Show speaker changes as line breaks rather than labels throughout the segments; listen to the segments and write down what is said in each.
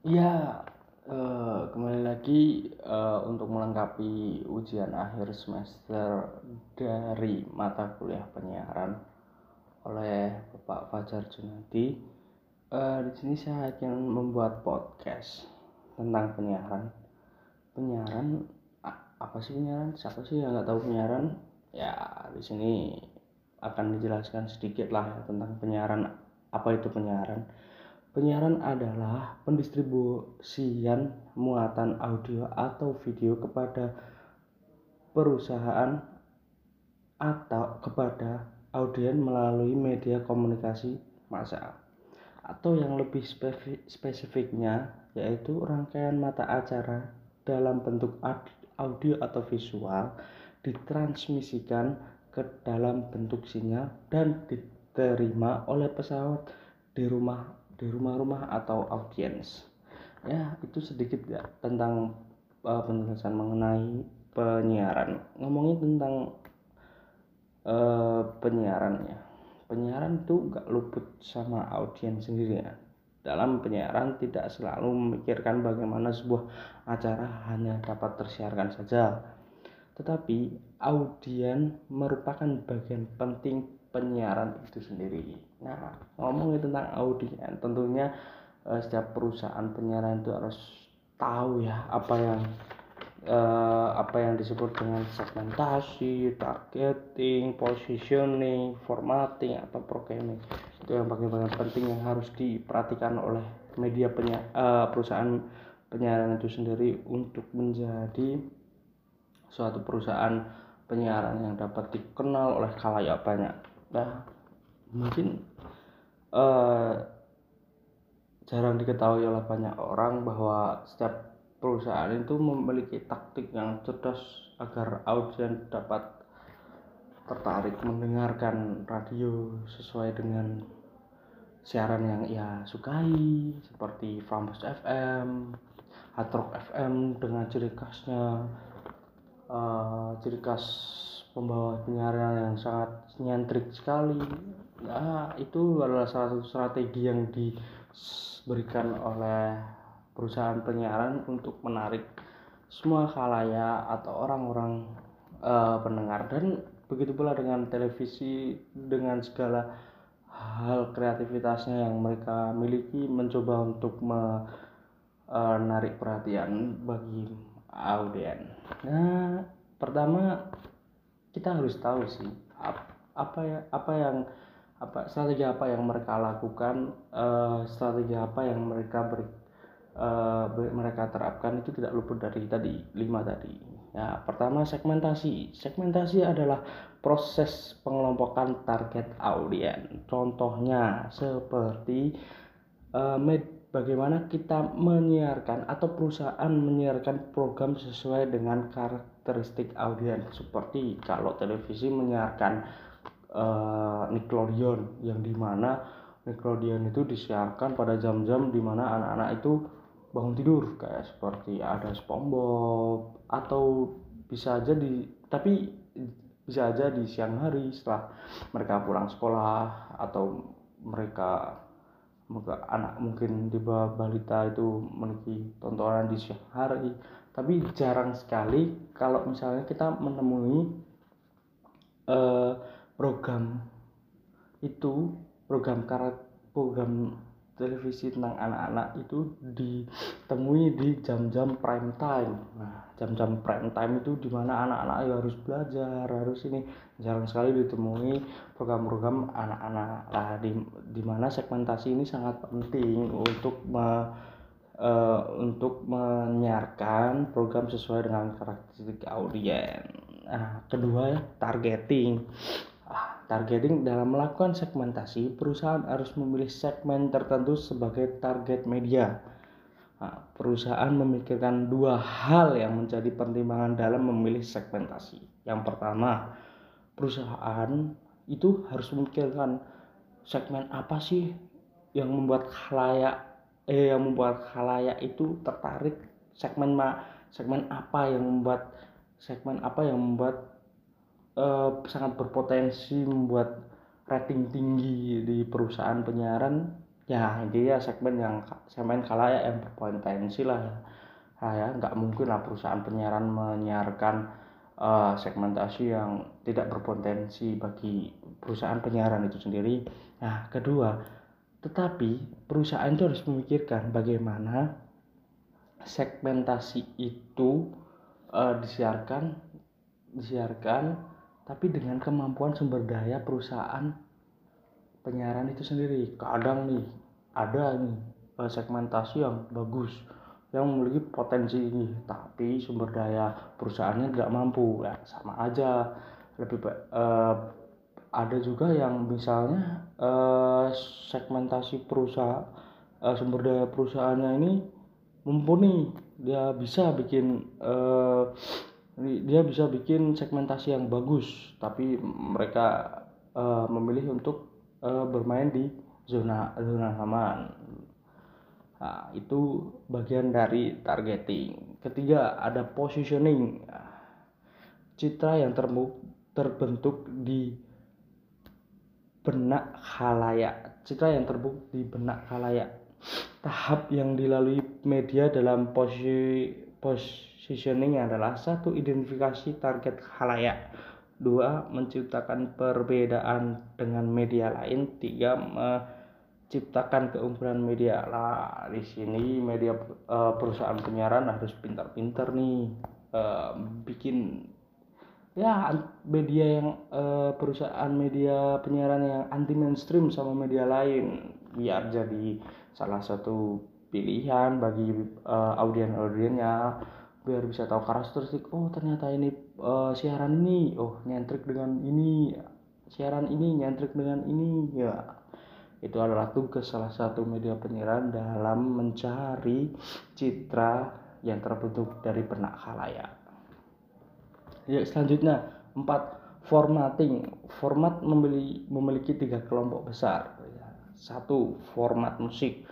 Iya, eh, kembali lagi eh, untuk melengkapi ujian akhir semester dari mata kuliah penyiaran oleh Bapak Fajar Junadi. Eh, di sini saya akan membuat podcast tentang penyiaran. Penyiaran apa sih penyiaran? Siapa sih yang nggak tahu penyiaran? Ya, di sini akan dijelaskan sedikit lah ya tentang penyiaran. Apa itu penyiaran? Penyiaran adalah pendistribusian muatan audio atau video kepada perusahaan atau kepada audien melalui media komunikasi massal. Atau yang lebih spesifik, spesifiknya yaitu rangkaian mata acara dalam bentuk audio atau visual ditransmisikan ke dalam bentuk sinyal dan diterima oleh pesawat di rumah di rumah-rumah atau audiens. Ya, itu sedikit ya tentang uh, penjelasan mengenai penyiaran. Ngomongin tentang uh, penyiarannya. Penyiaran itu gak luput sama audiens sendiri ya. Dalam penyiaran tidak selalu memikirkan bagaimana sebuah acara hanya dapat tersiarkan saja. Tetapi audien merupakan bagian penting penyiaran itu sendiri. Nah, ngomongin tentang audien, tentunya uh, setiap perusahaan penyiaran itu harus tahu ya apa yang uh, apa yang disebut dengan segmentasi, targeting, positioning, formatting atau programming. Itu yang bagian-bagian penting yang harus diperhatikan oleh media penyiar, uh, perusahaan penyiaran itu sendiri untuk menjadi suatu perusahaan penyiaran yang dapat dikenal oleh khalayak banyak nah mungkin uh, jarang diketahui oleh banyak orang bahwa setiap perusahaan itu memiliki taktik yang cerdas agar audiens dapat tertarik mendengarkan radio sesuai dengan siaran yang ia sukai seperti Frambus FM, Hard FM dengan ciri khasnya uh, ciri khas pembawa penyiaran yang sangat nyentrik sekali nah itu adalah salah satu strategi yang diberikan oleh perusahaan penyiaran untuk menarik semua khalayak atau orang-orang uh, pendengar dan begitu pula dengan televisi dengan segala hal kreativitasnya yang mereka miliki mencoba untuk menarik perhatian bagi audien. Nah, pertama kita harus tahu sih apa ya apa yang apa strategi apa yang mereka lakukan uh, strategi apa yang mereka beri uh, mereka terapkan itu tidak luput dari tadi lima tadi. Ya pertama segmentasi. Segmentasi adalah proses pengelompokan target audien contohnya seperti uh, med bagaimana kita menyiarkan atau perusahaan menyiarkan program sesuai dengan karakteristik audiens seperti kalau televisi menyiarkan uh, Nickelodeon yang di mana Nickelodeon itu disiarkan pada jam-jam di mana anak-anak itu bangun tidur kayak seperti ada SpongeBob atau bisa aja di tapi bisa aja di siang hari setelah mereka pulang sekolah atau mereka moga anak mungkin di bawah balita itu memiliki tontonan di siang hari tapi jarang sekali kalau misalnya kita menemui uh, program itu program karat program televisi tentang anak-anak itu ditemui di jam-jam prime time. Nah, jam-jam prime time itu di mana anak-anak ya harus belajar, harus ini jarang sekali ditemui program-program anak-anak. Lah, di di mana segmentasi ini sangat penting untuk uh, untuk menyiarkan program sesuai dengan karakteristik audiens. Nah, kedua targeting Targeting dalam melakukan segmentasi, perusahaan harus memilih segmen tertentu sebagai target media. Nah, perusahaan memikirkan dua hal yang menjadi pertimbangan dalam memilih segmentasi. Yang pertama, perusahaan itu harus memikirkan segmen apa sih yang membuat khalayak eh yang membuat khalayak itu tertarik segmen ma segmen apa yang membuat segmen apa yang membuat uh, sangat berpotensi membuat rating tinggi di perusahaan penyiaran? Ya intinya segmen yang segmen kalayak yang berpotensi lah ya. Nah, ya nggak mungkin lah perusahaan penyiaran menyiarkan uh, segmentasi yang tidak berpotensi bagi perusahaan penyiaran itu sendiri. Nah kedua tetapi perusahaan itu harus memikirkan bagaimana segmentasi itu uh, disiarkan disiarkan tapi dengan kemampuan sumber daya perusahaan penyiaran itu sendiri. Kadang nih ada nih eh, segmentasi yang bagus yang memiliki potensi ini tapi sumber daya perusahaannya tidak mampu. Ya sama aja. Lebih uh, ada juga yang misalnya uh, segmentasi perusahaan uh, sumber daya perusahaannya ini mumpuni. Dia bisa bikin uh, dia bisa bikin segmentasi yang bagus tapi mereka uh, memilih untuk uh, bermain di zona zona aman. Nah, itu bagian dari targeting. Ketiga ada positioning. Citra yang terbentuk di benak khalayak. Citra yang terbentuk di benak khalayak. Tahap yang dilalui media dalam posisi positioning adalah satu identifikasi target khalayak. Dua menciptakan perbedaan dengan media lain. Tiga menciptakan keunggulan media. Lah di sini media uh, perusahaan penyiaran harus pintar-pintar nih uh, bikin ya media yang uh, perusahaan media penyiaran yang anti mainstream sama media lain. Biar jadi salah satu pilihan bagi uh, audien-audiennya biar bisa tahu karakteristik oh ternyata ini uh, siaran ini. Oh nyentrik dengan ini. Siaran ini nyentrik dengan ini. Ya itu adalah tugas salah satu media penyiaran dalam mencari citra yang terbentuk dari benak khalayak ya selanjutnya empat formatting. Format memiliki, memiliki tiga kelompok besar. Satu format musik.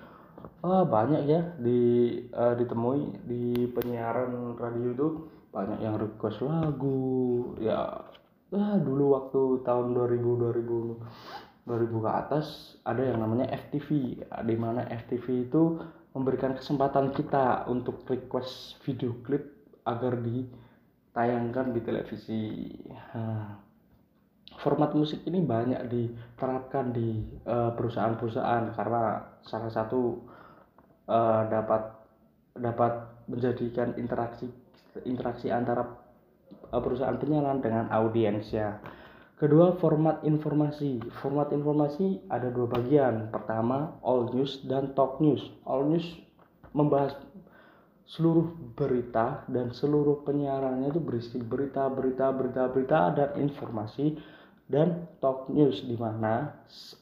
Oh, banyak ya di uh, ditemui di penyiaran radio itu. Banyak yang request lagu. Ya ah, dulu waktu tahun 2000 2000 2000 ke atas ada yang namanya FTV di mana FTV itu memberikan kesempatan kita untuk request video klip agar ditayangkan di televisi nah, format musik ini banyak diterapkan di uh, perusahaan-perusahaan karena salah satu uh, dapat dapat menjadikan interaksi interaksi antara uh, perusahaan penyiaran dengan audiensnya. Kedua, format informasi. Format informasi ada dua bagian. Pertama, all news dan talk news. All news membahas seluruh berita dan seluruh penyiarannya itu berisi berita, berita, berita, berita dan informasi dan talk news di mana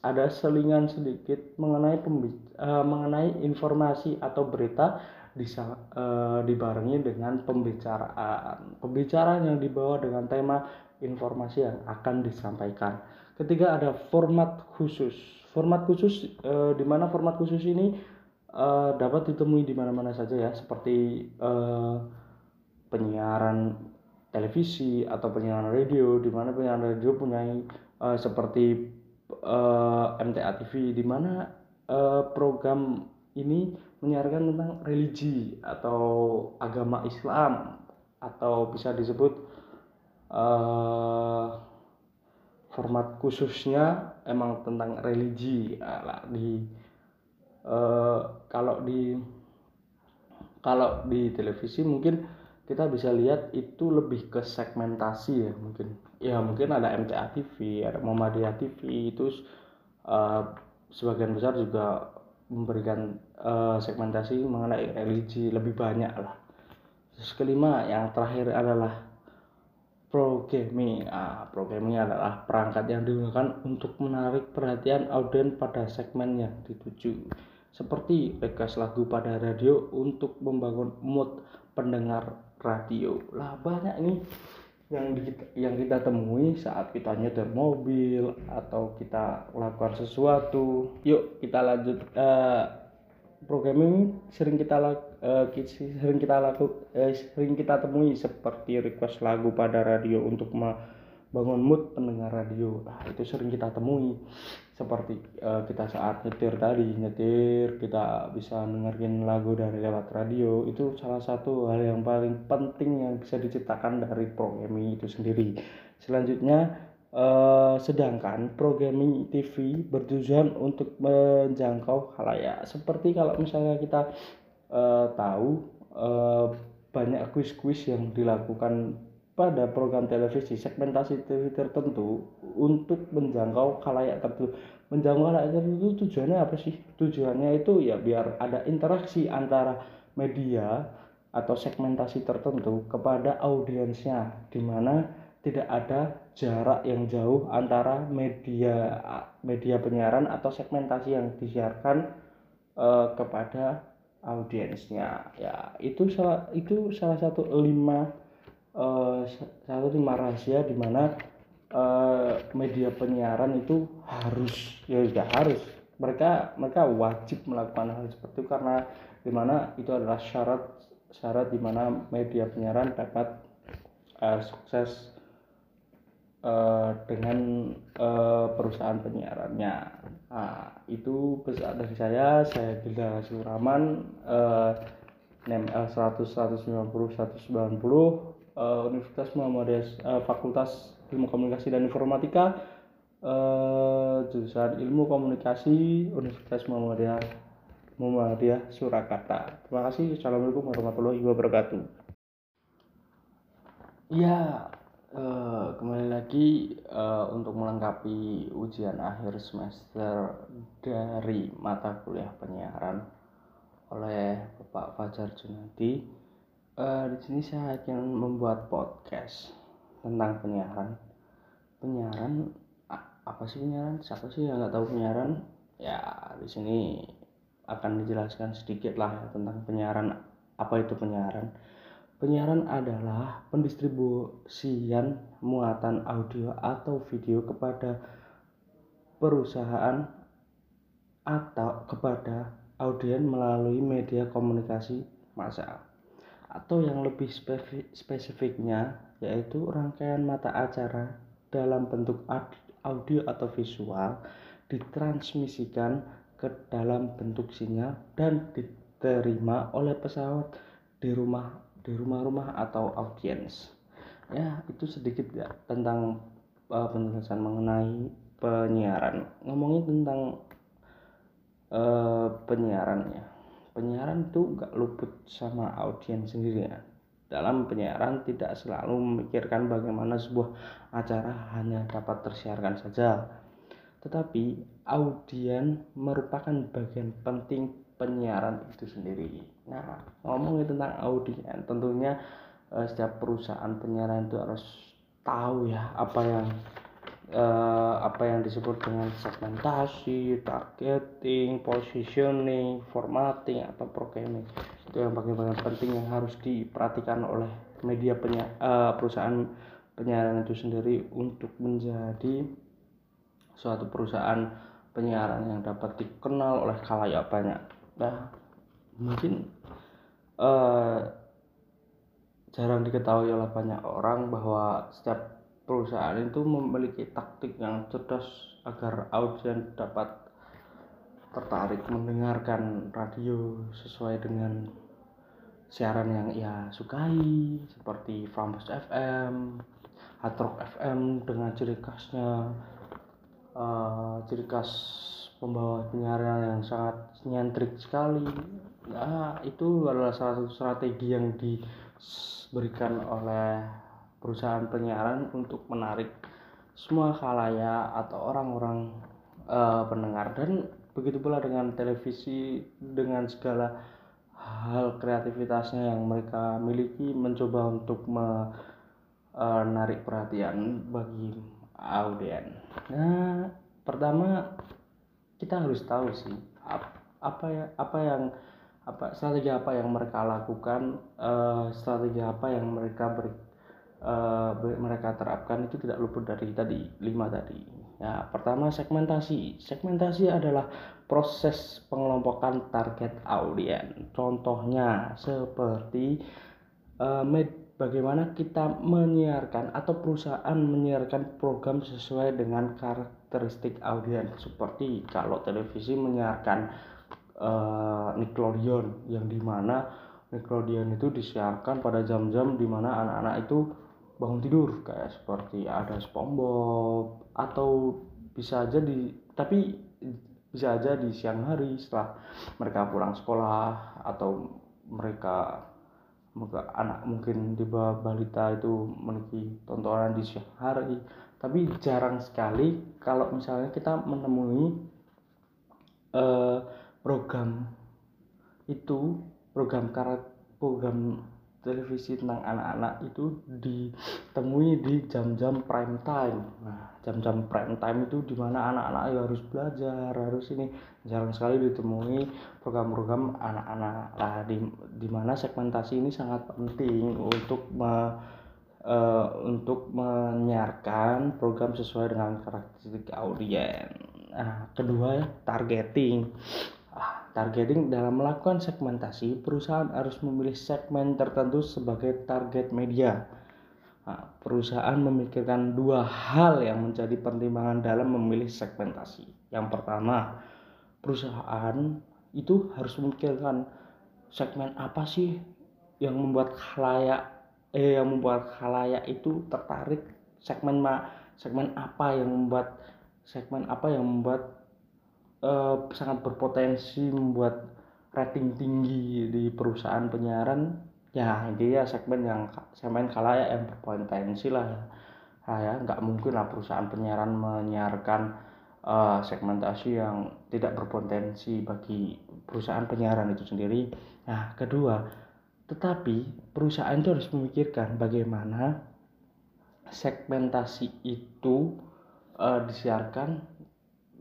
ada selingan sedikit mengenai uh, mengenai informasi atau berita bisa uh, dibarengi dengan pembicaraan. Pembicaraan yang dibawa dengan tema informasi yang akan disampaikan. Ketiga ada format khusus. Format khusus uh, di mana format khusus ini uh, dapat ditemui di mana-mana saja ya seperti uh, penyiaran televisi atau penyiaran radio di mana penyiaran radio punya uh, seperti uh, eh, MTA TV di mana uh, program ini menyiarkan tentang religi atau agama Islam atau bisa disebut uh, format khususnya emang tentang religi nah, di uh, kalau di kalau di televisi mungkin kita bisa lihat itu lebih ke segmentasi ya mungkin. Ya mungkin ada MTA TV ada Muhammadiyah TV itu uh, sebagian besar juga memberikan uh, segmentasi mengenai religi lebih banyak lah. Terus kelima yang terakhir adalah programming ah, programming adalah perangkat yang digunakan untuk menarik perhatian audien pada segmen yang dituju seperti request lagu pada radio untuk membangun mood pendengar radio. Lah banyak nih yang di, yang kita temui saat kita nyetir mobil atau kita lakukan sesuatu. Yuk kita lanjut uh, program ini sering kita uh, sering kita laku uh, sering kita temui seperti request lagu pada radio untuk me bangun mood pendengar radio. Nah itu sering kita temui. Seperti uh, kita saat nyetir tadi nyetir kita bisa dengerin lagu dari lewat radio. Itu salah satu hal yang paling penting yang bisa diciptakan dari programming itu sendiri. Selanjutnya uh, sedangkan programming TV bertujuan untuk menjangkau halayak. Seperti kalau misalnya kita uh, tahu uh, banyak kuis-kuis yang dilakukan pada program televisi segmentasi TV tertentu untuk menjangkau khalayak tertentu. Menjangkau khalayak tertentu tujuannya apa sih? Tujuannya itu ya biar ada interaksi antara media atau segmentasi tertentu kepada audiensnya di mana tidak ada jarak yang jauh antara media media penyiaran atau segmentasi yang disiarkan uh, kepada audiensnya. Ya itu salah itu salah satu lima uh, satu lima rahasia di mana uh, media penyiaran itu harus ya tidak harus mereka mereka wajib melakukan hal seperti itu karena di mana itu adalah syarat syarat di mana media penyiaran dapat uh, sukses uh, dengan uh, perusahaan penyiarannya. Nah, itu pesan dari saya. Saya Gilda Suraman, uh, NML 100 190 190 uh, Universitas Muhammadiyah uh, Fakultas Ilmu Komunikasi dan Informatika uh, jurusan Ilmu Komunikasi Universitas Muhammadiyah Muhammadiyah Surakarta. Terima kasih. Assalamualaikum warahmatullahi wabarakatuh. Ya, uh, kembali lagi uh, untuk melengkapi ujian akhir semester dari mata kuliah penyiaran oleh Bapak Fajar Junadi Uh, di sini saya akan membuat podcast tentang penyiaran. Penyiaran apa sih penyiaran? Siapa sih yang nggak tahu penyiaran? Ya di sini akan dijelaskan sedikit lah ya, tentang penyiaran. Apa itu penyiaran? Penyiaran adalah pendistribusian muatan audio atau video kepada perusahaan atau kepada audien melalui media komunikasi massal atau yang lebih spesifiknya yaitu rangkaian mata acara dalam bentuk audio atau visual ditransmisikan ke dalam bentuk sinyal dan diterima oleh pesawat di rumah di rumah-rumah atau audiens. Ya, itu sedikit ya tentang uh, penjelasan mengenai penyiaran. Ngomongin tentang uh, penyiaran ya penyiaran itu gak luput sama audiens sendiri ya. Dalam penyiaran tidak selalu memikirkan bagaimana sebuah acara hanya dapat tersiarkan saja. Tetapi audien merupakan bagian penting penyiaran itu sendiri. Nah ngomongin tentang audien tentunya eh, setiap perusahaan penyiaran itu harus tahu ya apa yang uh, apa yang disebut dengan segmentasi, targeting, positioning, formatting atau programming itu yang bagian-bagian penting yang harus diperhatikan oleh media penya, uh, perusahaan penyiaran itu sendiri untuk menjadi suatu perusahaan penyiaran yang dapat dikenal oleh khalayak banyak. Nah, mungkin uh, jarang diketahui oleh banyak orang bahwa setiap perusahaan itu memiliki taktik yang cerdas agar audiens dapat tertarik mendengarkan radio sesuai dengan siaran yang ia sukai seperti Frambus FM, Hard FM dengan ciri khasnya uh, ciri khas pembawa penyiaran yang sangat nyentrik sekali. Nah, itu adalah salah satu strategi yang diberikan oleh perusahaan penyiaran untuk menarik semua khalayak atau orang-orang uh, pendengar dan begitu pula dengan televisi dengan segala hal kreativitasnya yang mereka miliki mencoba untuk menarik perhatian bagi audien. Nah, pertama kita harus tahu sih apa ya apa yang apa strategi apa yang mereka lakukan, uh, strategi apa yang mereka beri, uh, mereka terapkan itu tidak luput dari tadi lima tadi. Ya pertama segmentasi. Segmentasi adalah proses pengelompokan target audiens. Contohnya seperti uh, med bagaimana kita menyiarkan atau perusahaan menyiarkan program sesuai dengan karakteristik audiens. Seperti kalau televisi menyiarkan uh, Nickelodeon yang di mana Nickelodeon itu disiarkan pada jam-jam di mana anak-anak itu bangun tidur kayak seperti ada SpongeBob atau bisa aja di tapi bisa aja di siang hari setelah mereka pulang sekolah atau mereka anak mungkin di bawah balita itu memiliki tontonan di siang hari. Tapi jarang sekali kalau misalnya kita menemui uh, program itu program karakter program televisi tentang anak-anak itu ditemui di jam-jam prime time. Nah, jam-jam prime time itu di mana anak-anak ya harus belajar, harus ini jarang sekali ditemui program-program anak-anak. Nah, di di mana segmentasi ini sangat penting untuk me, uh, untuk menyiarkan program sesuai dengan karakteristik audiens. Nah, kedua targeting. Targeting dalam melakukan segmentasi, perusahaan harus memilih segmen tertentu sebagai target media. Nah, perusahaan memikirkan dua hal yang menjadi pertimbangan dalam memilih segmentasi. Yang pertama, perusahaan itu harus memikirkan segmen apa sih yang membuat khalayak eh yang membuat khalayak itu tertarik segmen ma segmen apa yang membuat segmen apa yang membuat uh, sangat berpotensi membuat rating tinggi di perusahaan penyiaran. Ya dia segmen yang segmen kalayak yang berpotensi lah ya. Nah, ya nggak mungkin lah perusahaan penyiaran menyiarkan uh, segmentasi yang tidak berpotensi bagi perusahaan penyiaran itu sendiri. Nah kedua tetapi perusahaan itu harus memikirkan bagaimana segmentasi itu uh, disiarkan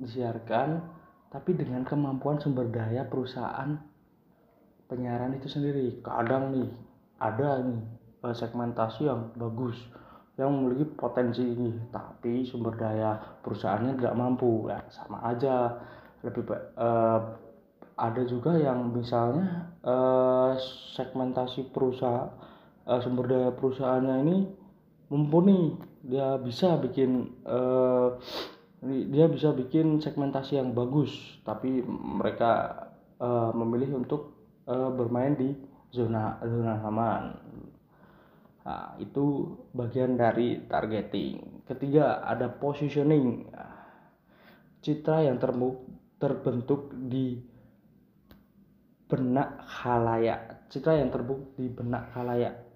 disiarkan tapi dengan kemampuan sumber daya perusahaan penyiaran itu sendiri kadang nih ada nih eh, segmentasi yang bagus yang memiliki potensi ini tapi sumber daya perusahaannya tidak mampu. Ya sama aja. Lebih uh, ada juga yang misalnya uh, segmentasi perusahaan uh, sumber daya perusahaannya ini mumpuni. Dia bisa bikin dia bisa bikin segmentasi yang bagus tapi mereka uh, memilih untuk uh, bermain di zona zona aman. Nah, itu bagian dari targeting. Ketiga ada positioning. Citra yang terbentuk di benak khalayak. Citra yang terbentuk di benak khalayak.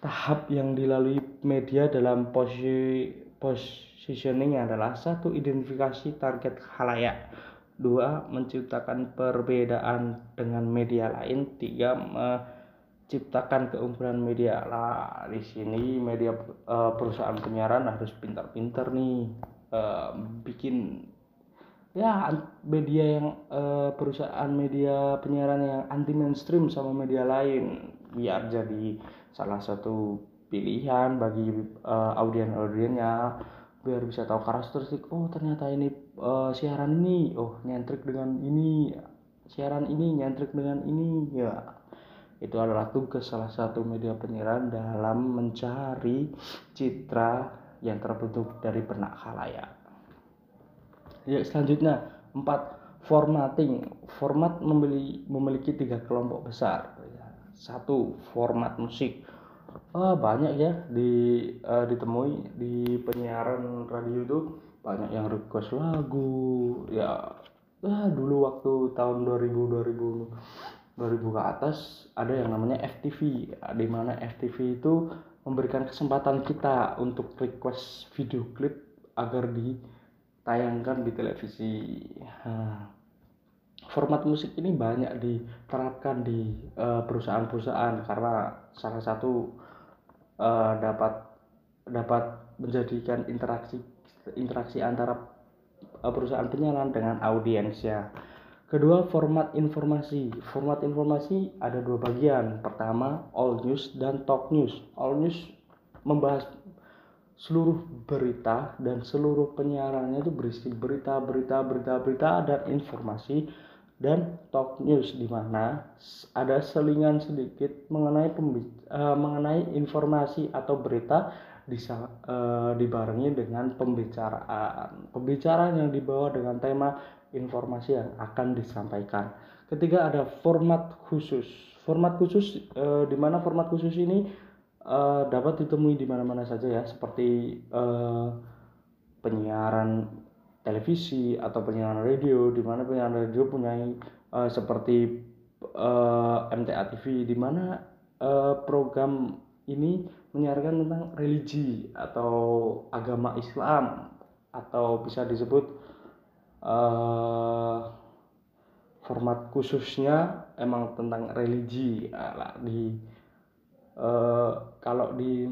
Tahap yang dilalui media dalam posisi pos Positioning adalah satu identifikasi target halayak, dua menciptakan perbedaan dengan media lain, tiga menciptakan keunggulan media. Lah di sini media uh, perusahaan penyiaran harus pintar-pintar nih uh, bikin ya media yang uh, perusahaan media penyiaran yang anti mainstream sama media lain. Biar jadi salah satu pilihan bagi uh, audien-audiennya biar bisa tahu karakteristik oh ternyata ini uh, siaran ini. Oh nyentrik dengan ini. Siaran ini nyentrik dengan ini. Ya itu adalah tugas salah satu media penyiaran dalam mencari citra yang terbentuk dari benak khalayak ya selanjutnya empat formatting. Format memiliki, memiliki tiga kelompok besar. Satu format musik oh, banyak ya. Di uh, ditemui di penyiaran radio itu banyak yang request lagu. Ya ah, dulu waktu tahun 2000 2000 2000 ke atas ada yang namanya FTV di mana FTV itu memberikan kesempatan kita untuk request video klip agar ditayangkan di televisi. Nah, format musik ini banyak diterapkan di uh, perusahaan-perusahaan karena salah satu uh, dapat dapat menjadikan interaksi interaksi antara uh, perusahaan penyiaran dengan audiensnya. Kedua, format informasi. Format informasi ada dua bagian. Pertama, all news dan talk news. All news membahas seluruh berita dan seluruh penyiarannya itu berisi berita, berita, berita, berita dan informasi dan talk news di mana ada selingan sedikit mengenai uh, mengenai informasi atau berita bisa uh, dibarengi dengan pembicaraan. Pembicaraan yang dibawa dengan tema informasi yang akan disampaikan. Ketiga ada format khusus. Format khusus uh, di mana format khusus ini uh, dapat ditemui di mana-mana saja ya seperti uh, penyiaran televisi atau penyiaran radio di mana penyiaran radio punya uh, seperti uh, eh, MTA TV di mana uh, program ini menyiarkan tentang religi atau agama Islam atau bisa disebut uh, format khususnya emang tentang religi. Uh, di uh, kalau di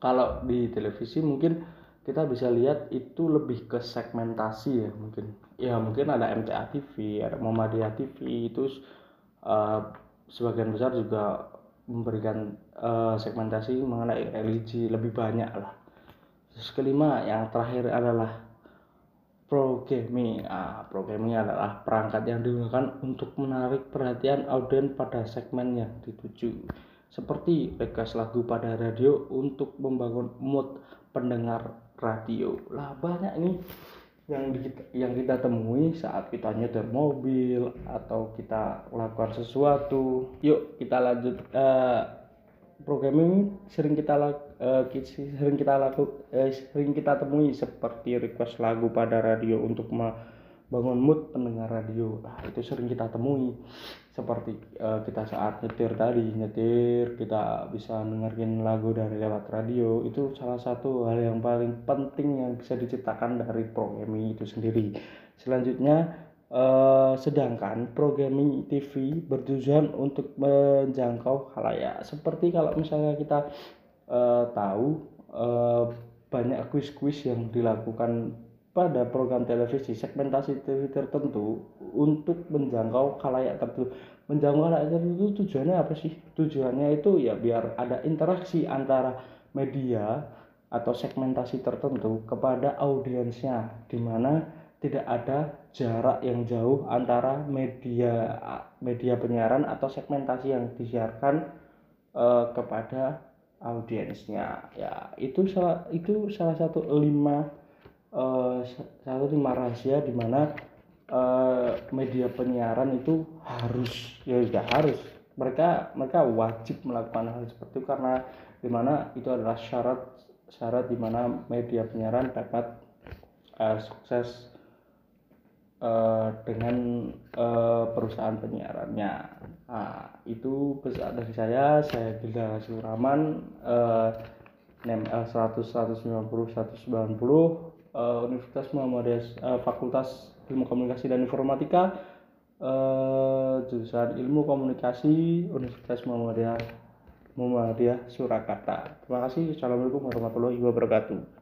kalau di televisi mungkin kita bisa lihat itu lebih ke segmentasi ya mungkin. Ya mungkin ada MTA TV ada Muhammadiyah TV itu uh, sebagian besar juga memberikan uh, segmentasi mengenai religi lebih banyak lah. Terus kelima yang terakhir adalah programming ah, programming adalah perangkat yang digunakan untuk menarik perhatian audiens pada segmen yang dituju. Seperti request lagu pada radio untuk membangun mood pendengar radio. Lah banyak nih yang di, yang kita temui saat kita nyetir mobil atau kita lakukan sesuatu. Yuk kita lanjut uh, program ini sering kita uh, sering kita laku uh, sering kita temui seperti request lagu pada radio untuk bangun mood pendengar radio. Nah itu sering kita temui. Seperti uh, kita saat nyetir tadi nyetir kita bisa dengerin lagu dari lewat radio. Itu salah satu hal yang paling penting yang bisa diciptakan dari programming itu sendiri. Selanjutnya uh, sedangkan programming TV bertujuan untuk menjangkau halayak. Seperti kalau misalnya kita uh, tahu uh, banyak kuis-kuis yang dilakukan pada program televisi segmentasi TV tertentu untuk menjangkau khalayak tertentu. Menjangkau khalayak tertentu tujuannya apa sih? Tujuannya itu ya biar ada interaksi antara media atau segmentasi tertentu kepada audiensnya di mana tidak ada jarak yang jauh antara media media penyiaran atau segmentasi yang disiarkan uh, kepada audiensnya. Ya itu salah itu salah satu lima uh, satu lima rahasia di mana uh, media penyiaran itu harus ya tidak harus mereka mereka wajib melakukan hal seperti itu karena di mana itu adalah syarat syarat di mana media penyiaran dapat uh, sukses uh, dengan uh, perusahaan penyiarannya. Nah, itu pesan dari saya. Saya Gilda Suraman, uh, NML 100 190 190 uh, Universitas Muhammadiyah uh, Fakultas Ilmu Komunikasi dan Informatika uh, jurusan Ilmu Komunikasi Universitas Muhammadiyah Muhammadiyah Surakarta. Terima kasih. Assalamualaikum warahmatullahi wabarakatuh.